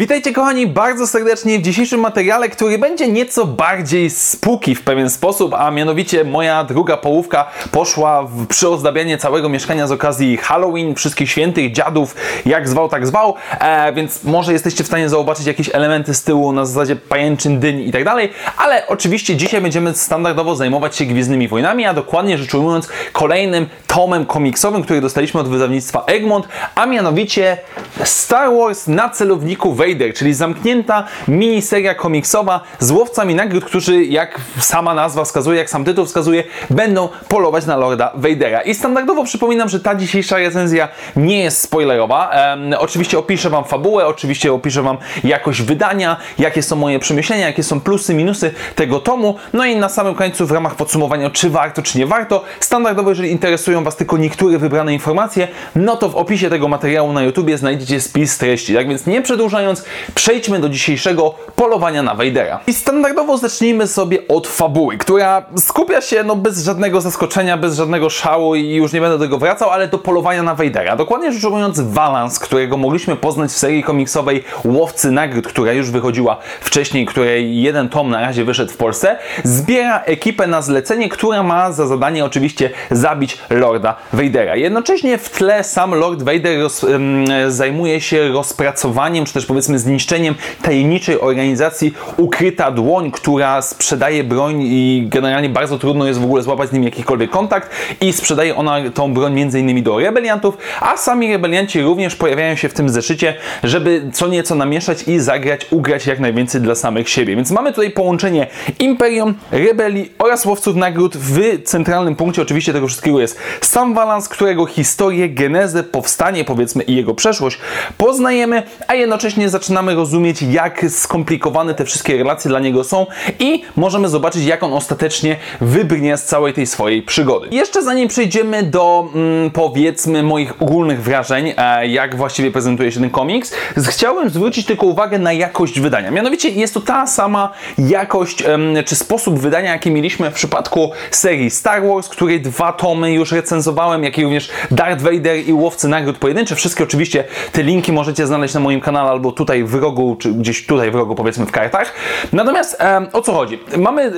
Witajcie kochani bardzo serdecznie w dzisiejszym materiale, który będzie nieco bardziej spooky w pewien sposób, a mianowicie moja druga połówka poszła w przyozdabianie całego mieszkania z okazji Halloween, wszystkich świętych, dziadów, jak zwał, tak zwał, e, więc może jesteście w stanie zobaczyć jakieś elementy z tyłu na zasadzie pajęczyn, dyń i tak dalej, ale oczywiście dzisiaj będziemy standardowo zajmować się Gwiezdnymi Wojnami, a dokładnie rzecz ujmując kolejnym tomem komiksowym, który dostaliśmy od wydawnictwa Egmont, a mianowicie Star Wars na celowniku Vader, czyli zamknięta miniseria komiksowa z łowcami nagród, którzy, jak sama nazwa wskazuje, jak sam tytuł wskazuje, będą polować na Lorda Vadera. I standardowo przypominam, że ta dzisiejsza recenzja nie jest spoilerowa. Ehm, oczywiście opiszę Wam fabułę, oczywiście opiszę Wam jakość wydania, jakie są moje przemyślenia, jakie są plusy, minusy tego tomu. No i na samym końcu w ramach podsumowania, czy warto, czy nie warto. Standardowo, jeżeli interesują Was tylko niektóre wybrane informacje, no to w opisie tego materiału na YouTubie znajdziecie spis treści. Tak więc nie przedłużając, przejdźmy do dzisiejszego polowania na Vadera. I standardowo zacznijmy sobie od fabuły, która skupia się no, bez żadnego zaskoczenia, bez żadnego szału i już nie będę do tego wracał, ale do polowania na Vadera. Dokładnie rzecz ujmując, Valance, którego mogliśmy poznać w serii komiksowej Łowcy Nagród, która już wychodziła wcześniej, której jeden tom na razie wyszedł w Polsce, zbiera ekipę na zlecenie, która ma za zadanie oczywiście zabić Lorda Vadera. Jednocześnie w tle sam Lord Vader roz, um, zajmuje się rozpracowaniem, czy też powiedzmy zniszczeniem tajemniczej organizacji Ukryta Dłoń, która sprzedaje broń i generalnie bardzo trudno jest w ogóle złapać z nim jakikolwiek kontakt i sprzedaje ona tą broń między innymi do rebeliantów, a sami rebelianci również pojawiają się w tym zeszycie, żeby co nieco namieszać i zagrać, ugrać jak najwięcej dla samych siebie. Więc mamy tutaj połączenie Imperium, rebelii oraz łowców nagród. W centralnym punkcie oczywiście tego wszystkiego jest sam Valance, którego historię, genezę, powstanie powiedzmy i jego przeszłość poznajemy, a jednocześnie zaczynamy rozumieć, jak skomplikowane te wszystkie relacje dla niego są i możemy zobaczyć, jak on ostatecznie wybrnie z całej tej swojej przygody. Jeszcze zanim przejdziemy do mm, powiedzmy moich ogólnych wrażeń, e, jak właściwie prezentuje się ten komiks, chciałbym zwrócić tylko uwagę na jakość wydania. Mianowicie jest to ta sama jakość czy sposób wydania, jaki mieliśmy w przypadku serii Star Wars, której dwa tomy już recenzowałem, jak i również Darth Vader i Łowcy Nagród Pojedyncze. Wszystkie oczywiście te linki możecie znaleźć na moim kanale albo tutaj w rogu, czy gdzieś tutaj w rogu powiedzmy w kartach. Natomiast em, o co chodzi? Mamy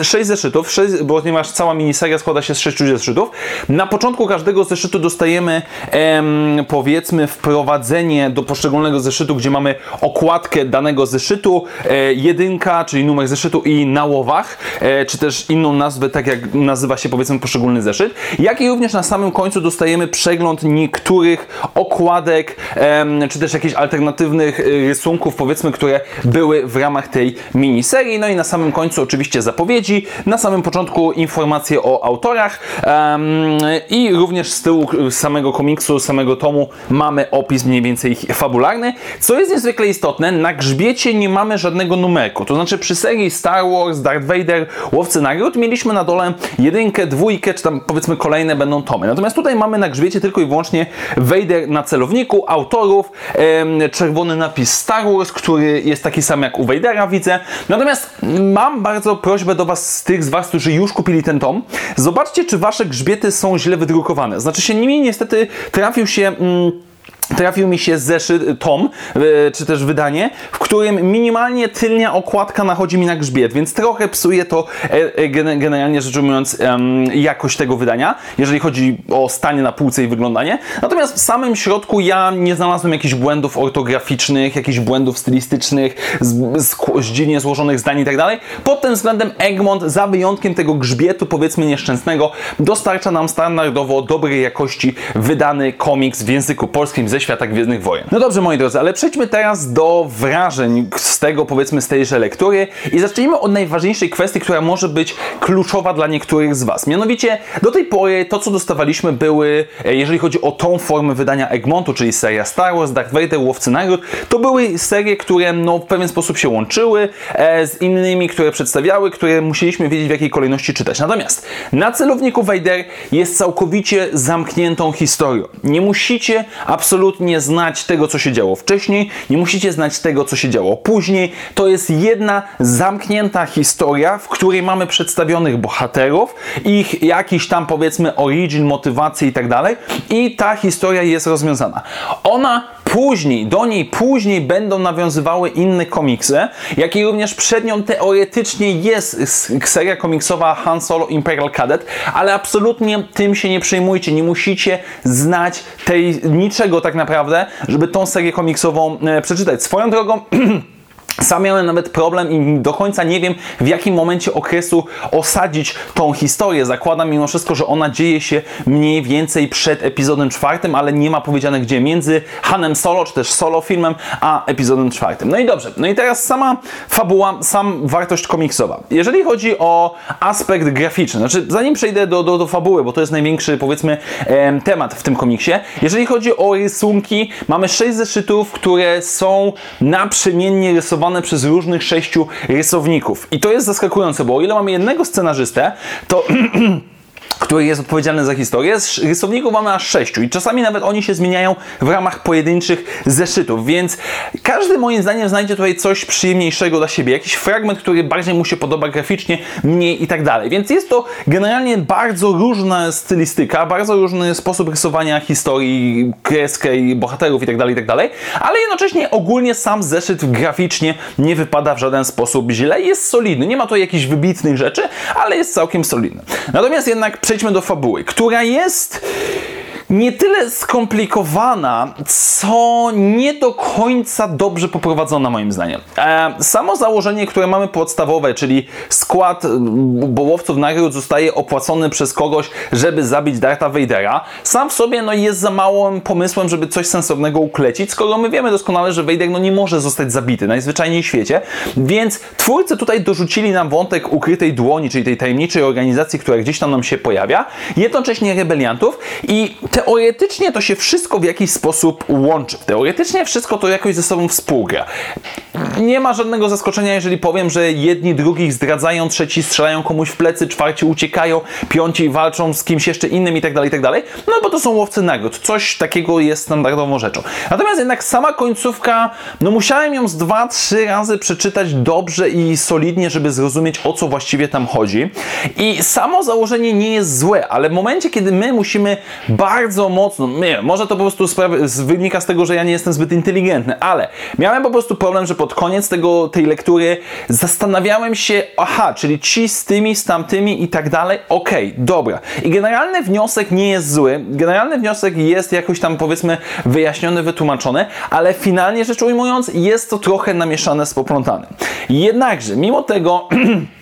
y, 6 zeszytów, 6, ponieważ cała miniseria składa się z 6 zeszytów. Na początku każdego zeszytu dostajemy em, powiedzmy wprowadzenie do poszczególnego zeszytu, gdzie mamy okładkę danego zeszytu, e, jedynka, czyli numer zeszytu i na łowach, e, czy też inną nazwę, tak jak nazywa się powiedzmy poszczególny zeszyt. Jak i również na samym końcu dostajemy przegląd niektórych okładek, czy też jakichś alternatywnych y, rysunków, powiedzmy, które były w ramach tej miniserii. No i na samym końcu oczywiście zapowiedzi, na samym początku informacje o autorach i również z tyłu samego komiksu, samego tomu mamy opis mniej więcej fabularny. Co jest niezwykle istotne, na grzbiecie nie mamy żadnego numerku. To znaczy przy serii Star Wars, Darth Vader, Łowcy Nagród mieliśmy na dole jedynkę, dwójkę, czy tam powiedzmy kolejne będą tomy. Natomiast tutaj mamy na grzbiecie tylko i wyłącznie Vader na celowniku, autorów, czerwony napis Star Wars, który jest taki sam jak u Vadera widzę. Natomiast mam bardzo prośbę do Was, z tych z Was, którzy już kupili ten tom, zobaczcie, czy Wasze grzbiety są źle wydrukowane. Znaczy się nimi niestety trafił się... Mm, trafił mi się zeszyt, tom, e, czy też wydanie, w którym minimalnie tylnia okładka nachodzi mi na grzbiet, więc trochę psuje to e, e, generalnie rzecz ujmując jakość tego wydania, jeżeli chodzi o stanie na półce i wyglądanie. Natomiast w samym środku ja nie znalazłem jakichś błędów ortograficznych, jakichś błędów stylistycznych, z dziwnie złożonych zdań i tak dalej. Pod tym względem Egmont, za wyjątkiem tego grzbietu, powiedzmy nieszczęsnego, dostarcza nam standardowo dobrej jakości wydany komiks w języku polskim ze świata Gwiezdnych Wojen. No dobrze, moi drodzy, ale przejdźmy teraz do wrażeń z tego, powiedzmy, z tejże lektury i zacznijmy od najważniejszej kwestii, która może być kluczowa dla niektórych z Was. Mianowicie, do tej pory to, co dostawaliśmy, były, e, jeżeli chodzi o tą formę wydania Egmontu, czyli seria Star Wars, Darth Vader, Łowcy Nagród, to były serie, które no, w pewien sposób się łączyły e, z innymi, które przedstawiały, które musieliśmy wiedzieć, w jakiej kolejności czytać. Natomiast na celowniku Vader jest całkowicie zamkniętą historią. Nie musicie absolutnie absolutnie znać tego, co się działo wcześniej, nie musicie znać tego, co się działo później. To jest jedna zamknięta historia, w której mamy przedstawionych bohaterów, ich jakiś tam powiedzmy origin, motywacje i tak dalej i ta historia jest rozwiązana. Ona później, do niej później będą nawiązywały inne komiksy, jak i również przed nią teoretycznie jest seria komiksowa Han Solo Imperial Cadet, ale absolutnie tym się nie przejmujcie, nie musicie znać tej niczego tak naprawdę, żeby tą serię komiksową e, przeczytać. Swoją drogą Sam miałem nawet problem i do końca nie wiem, w jakim momencie okresu osadzić tą historię. Zakładam mimo wszystko, że ona dzieje się mniej więcej przed epizodem czwartym, ale nie ma powiedziane gdzie. Między Hanem Solo, czy też Solo filmem, a epizodem czwartym. No i dobrze. No i teraz sama fabuła, sam wartość komiksowa. Jeżeli chodzi o aspekt graficzny, znaczy zanim przejdę do, do, do fabuły, bo to jest największy, powiedzmy, em, temat w tym komiksie. Jeżeli chodzi o rysunki, mamy sześć zeszytów, które są naprzemiennie rysowane przez różnych sześciu rysowników. I to jest zaskakujące, bo o ile mamy jednego scenarzystę, to który jest odpowiedzialny za historię. Rysowników mamy aż sześciu i czasami nawet oni się zmieniają w ramach pojedynczych zeszytów, więc każdy moim zdaniem znajdzie tutaj coś przyjemniejszego dla siebie, jakiś fragment, który bardziej mu się podoba graficznie, mniej i tak dalej. Więc jest to generalnie bardzo różna stylistyka, bardzo różny sposób rysowania historii, kreskę bohaterów i tak dalej, i tak dalej, ale jednocześnie ogólnie sam zeszyt graficznie nie wypada w żaden sposób źle, jest solidny, nie ma tu jakichś wybitnych rzeczy, ale jest całkiem solidny. Natomiast jednak przejdźmy do fabuły, która jest nie tyle skomplikowana, co nie do końca dobrze poprowadzona moim zdaniem. E, samo założenie, które mamy podstawowe, czyli skład bołowców nagród zostaje opłacony przez kogoś, żeby zabić Dartha Vadera, sam w sobie no, jest za małym pomysłem, żeby coś sensownego uklecić, skoro my wiemy doskonale, że Vader no, nie może zostać zabity najzwyczajniej w świecie, więc twórcy tutaj dorzucili nam wątek ukrytej dłoni, czyli tej tajemniczej organizacji, która gdzieś tam nam się pojawia, jednocześnie rebeliantów i teoretycznie to się wszystko w jakiś sposób łączy. Teoretycznie wszystko to jakoś ze sobą współgra. Nie ma żadnego zaskoczenia, jeżeli powiem, że jedni drugich zdradzają, trzeci strzelają komuś w plecy, czwarci uciekają, piąci walczą z kimś jeszcze innym i tak dalej, i tak dalej. No bo to są łowcy nagród. Coś takiego jest standardową rzeczą. Natomiast jednak sama końcówka, no musiałem ją z dwa, trzy razy przeczytać dobrze i solidnie, żeby zrozumieć o co właściwie tam chodzi. I samo założenie nie jest złe, ale w momencie, kiedy my musimy bardzo mocno, nie, może to po prostu wynika z tego, że ja nie jestem zbyt inteligentny, ale miałem po prostu problem, że pod koniec tego, tej lektury zastanawiałem się, aha, czyli ci z tymi, z tamtymi i tak dalej, okej, okay, dobra. I generalny wniosek nie jest zły, generalny wniosek jest jakoś tam powiedzmy wyjaśniony, wytłumaczony, ale finalnie rzecz ujmując jest to trochę namieszane z poplątanym. Jednakże, mimo tego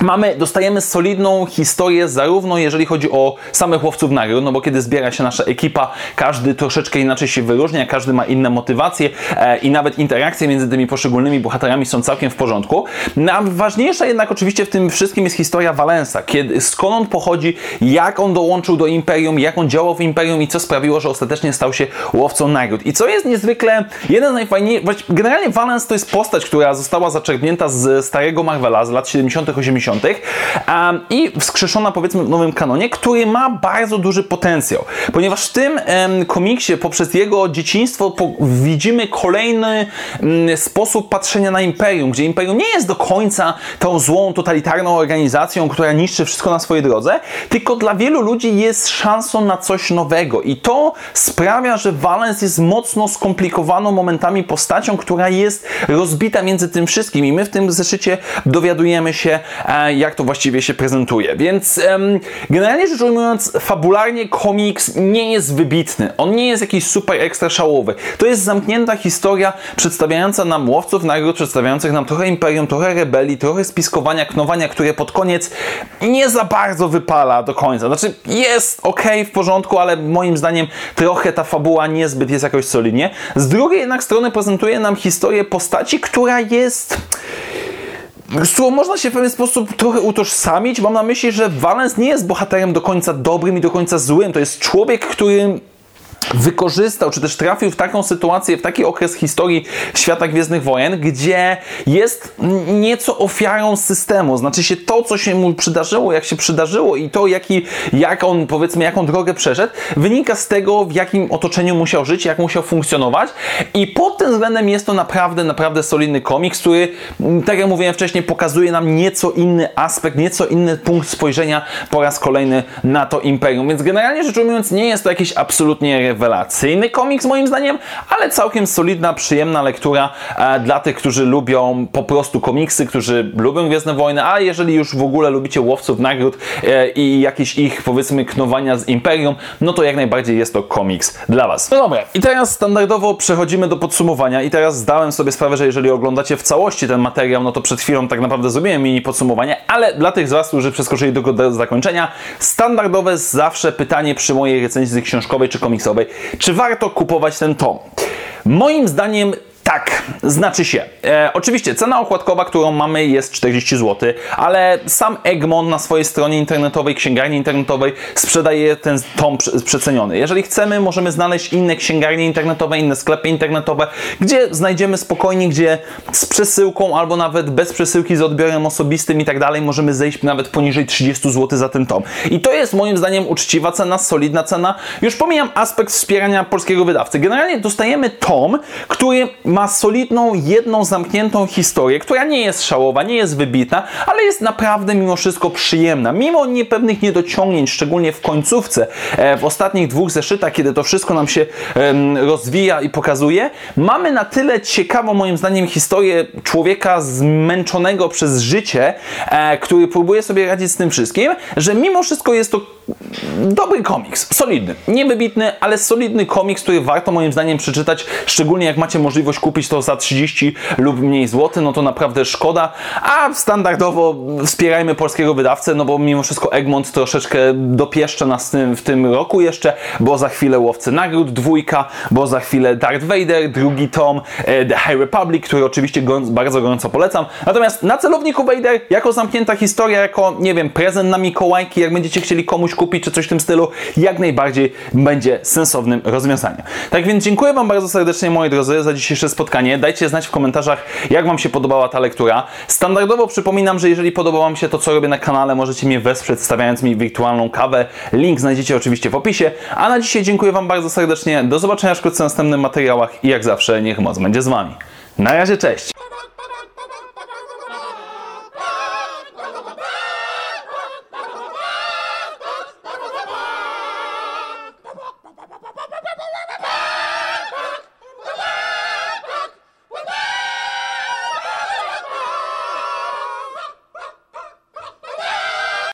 Mamy, dostajemy solidną historię, zarówno jeżeli chodzi o samych łowców nagród, no bo kiedy zbiera się nasza ekipa, każdy troszeczkę inaczej się wyróżnia, każdy ma inne motywacje e, i nawet interakcje między tymi poszczególnymi bohaterami są całkiem w porządku. Najważniejsza no, jednak oczywiście w tym wszystkim jest historia Valensa, kiedy, skąd on pochodzi, jak on dołączył do Imperium, jak on działał w Imperium i co sprawiło, że ostatecznie stał się łowcą nagród. I co jest niezwykle, jeden z najfajniejszych, generalnie Valens to jest postać, która została zaczerpnięta z starego Marvela z lat 70 80 um, i wskrzeszona powiedzmy w nowym kanonie, który ma bardzo duży potencjał, ponieważ w tym komiksie poprzez jego dzieciństwo widzimy kolejny um, sposób patrzenia na Imperium, gdzie Imperium nie jest do końca tą złą, totalitarną organizacją, która niszczy wszystko na swojej drodze, tylko dla wielu ludzi jest szansą na coś nowego. I to sprawia, że Valens jest mocno skomplikowaną momentami postacią, która jest rozbita między tym wszystkim. I my w tym zeszycie dowiadujemy się, jak to właściwie się prezentuje. Więc generalnie rzecz ujmując, fabularnie komiks nie jest wybitny. On nie jest jakiś super ekstra szałowy. To jest zamknięta historia przedstawiająca nam łowców nagród, przedstawiających nam trochę imperium, trochę rebelii, trochę spiskowania, knowania, które pod koniec nie za bardzo wypala do końca. Znaczy jest ok, w porządku, ale moim zdaniem trochę ta fabuła niezbyt jest jakoś solidnie. Z drugiej jednak strony prezentuje nam historię postaci, która jest z którą można się w pewien sposób trochę utożsamić. Mam na myśli, że Valens nie jest bohaterem do końca dobrym i do końca złym. To jest człowiek, który wykorzystał, czy też trafił w taką sytuację, w taki okres historii świata Gwiezdnych Wojen, gdzie jest nieco ofiarą systemu. Znaczy się to, co się mu przydarzyło, jak się przydarzyło i to, jaki, jak on, powiedzmy, jaką drogę przeszedł, wynika z tego, w jakim otoczeniu musiał żyć, jak musiał funkcjonować i pod tym względem jest to naprawdę, naprawdę solidny komiks, który, tak jak mówiłem wcześniej, pokazuje nam nieco inny aspekt, nieco inny punkt spojrzenia po raz kolejny na to imperium. Więc generalnie rzecz ujmując, nie jest to jakiś absolutnie rewelacyjny komiks moim zdaniem, ale całkiem solidna, przyjemna lektura e, dla tych, którzy lubią po prostu komiksy, którzy lubią Gwiezdne Wojny, a jeżeli już w ogóle lubicie łowców nagród e, i jakieś ich powiedzmy knowania z Imperium, no to jak najbardziej jest to komiks dla Was. No dobra, i teraz standardowo przechodzimy do podsumowania i teraz zdałem sobie sprawę, że jeżeli oglądacie w całości ten materiał, no to przed chwilą tak naprawdę zrobiłem mini podsumowanie, ale dla tych z Was, którzy przeskoczyli tylko do zakończenia, standardowe zawsze pytanie przy mojej recenzji książkowej czy komiksowej, czy warto kupować ten tom? Moim zdaniem tak, znaczy się. E, oczywiście cena okładkowa, którą mamy jest 40 zł, ale sam Egmont na swojej stronie internetowej, księgarni internetowej sprzedaje ten tom przeceniony. Jeżeli chcemy, możemy znaleźć inne księgarnie internetowe, inne sklepy internetowe, gdzie znajdziemy spokojnie, gdzie z przesyłką albo nawet bez przesyłki z odbiorem osobistym i tak dalej możemy zejść nawet poniżej 30 zł za ten tom. I to jest moim zdaniem uczciwa cena, solidna cena. Już pomijam aspekt wspierania polskiego wydawcy. Generalnie dostajemy tom, który ma ma solidną, jedną zamkniętą historię, która nie jest szałowa, nie jest wybitna, ale jest naprawdę mimo wszystko przyjemna. Mimo niepewnych niedociągnięć, szczególnie w końcówce, e, w ostatnich dwóch zeszytach, kiedy to wszystko nam się rozwija i pokazuje, mamy na tyle ciekawą, moim zdaniem, historię człowieka zmęczonego przez życie, e, który próbuje sobie radzić z tym wszystkim, że mimo wszystko jest to dobry komiks, solidny. Niewybitny, ale solidny komiks, który warto moim zdaniem przeczytać, szczególnie jak macie możliwość kupić to za 30 lub mniej złotych, no to naprawdę szkoda. A standardowo wspierajmy polskiego wydawcę, no bo mimo wszystko Egmont troszeczkę dopieszcza nas tym, w tym roku jeszcze, bo za chwilę Łowcy Nagród dwójka, bo za chwilę Darth Vader, drugi tom, e, The High Republic, który oczywiście bardzo gorąco polecam. Natomiast na celowniku Vader, jako zamknięta historia, jako, nie wiem, prezent na Mikołajki, jak będziecie chcieli komuś kupić, czy coś w tym stylu, jak najbardziej będzie sensownym rozwiązaniem. Tak więc dziękuję Wam bardzo serdecznie, moi drodzy, za dzisiejsze spotkanie. Dajcie znać w komentarzach, jak Wam się podobała ta lektura. Standardowo przypominam, że jeżeli podobało Wam się to, co robię na kanale, możecie mnie wesprzeć, stawiając mi wirtualną kawę. Link znajdziecie oczywiście w opisie. A na dzisiaj dziękuję Wam bardzo serdecznie. Do zobaczenia wkrótce w następnych materiałach i jak zawsze, niech moc będzie z Wami. Na razie, cześć!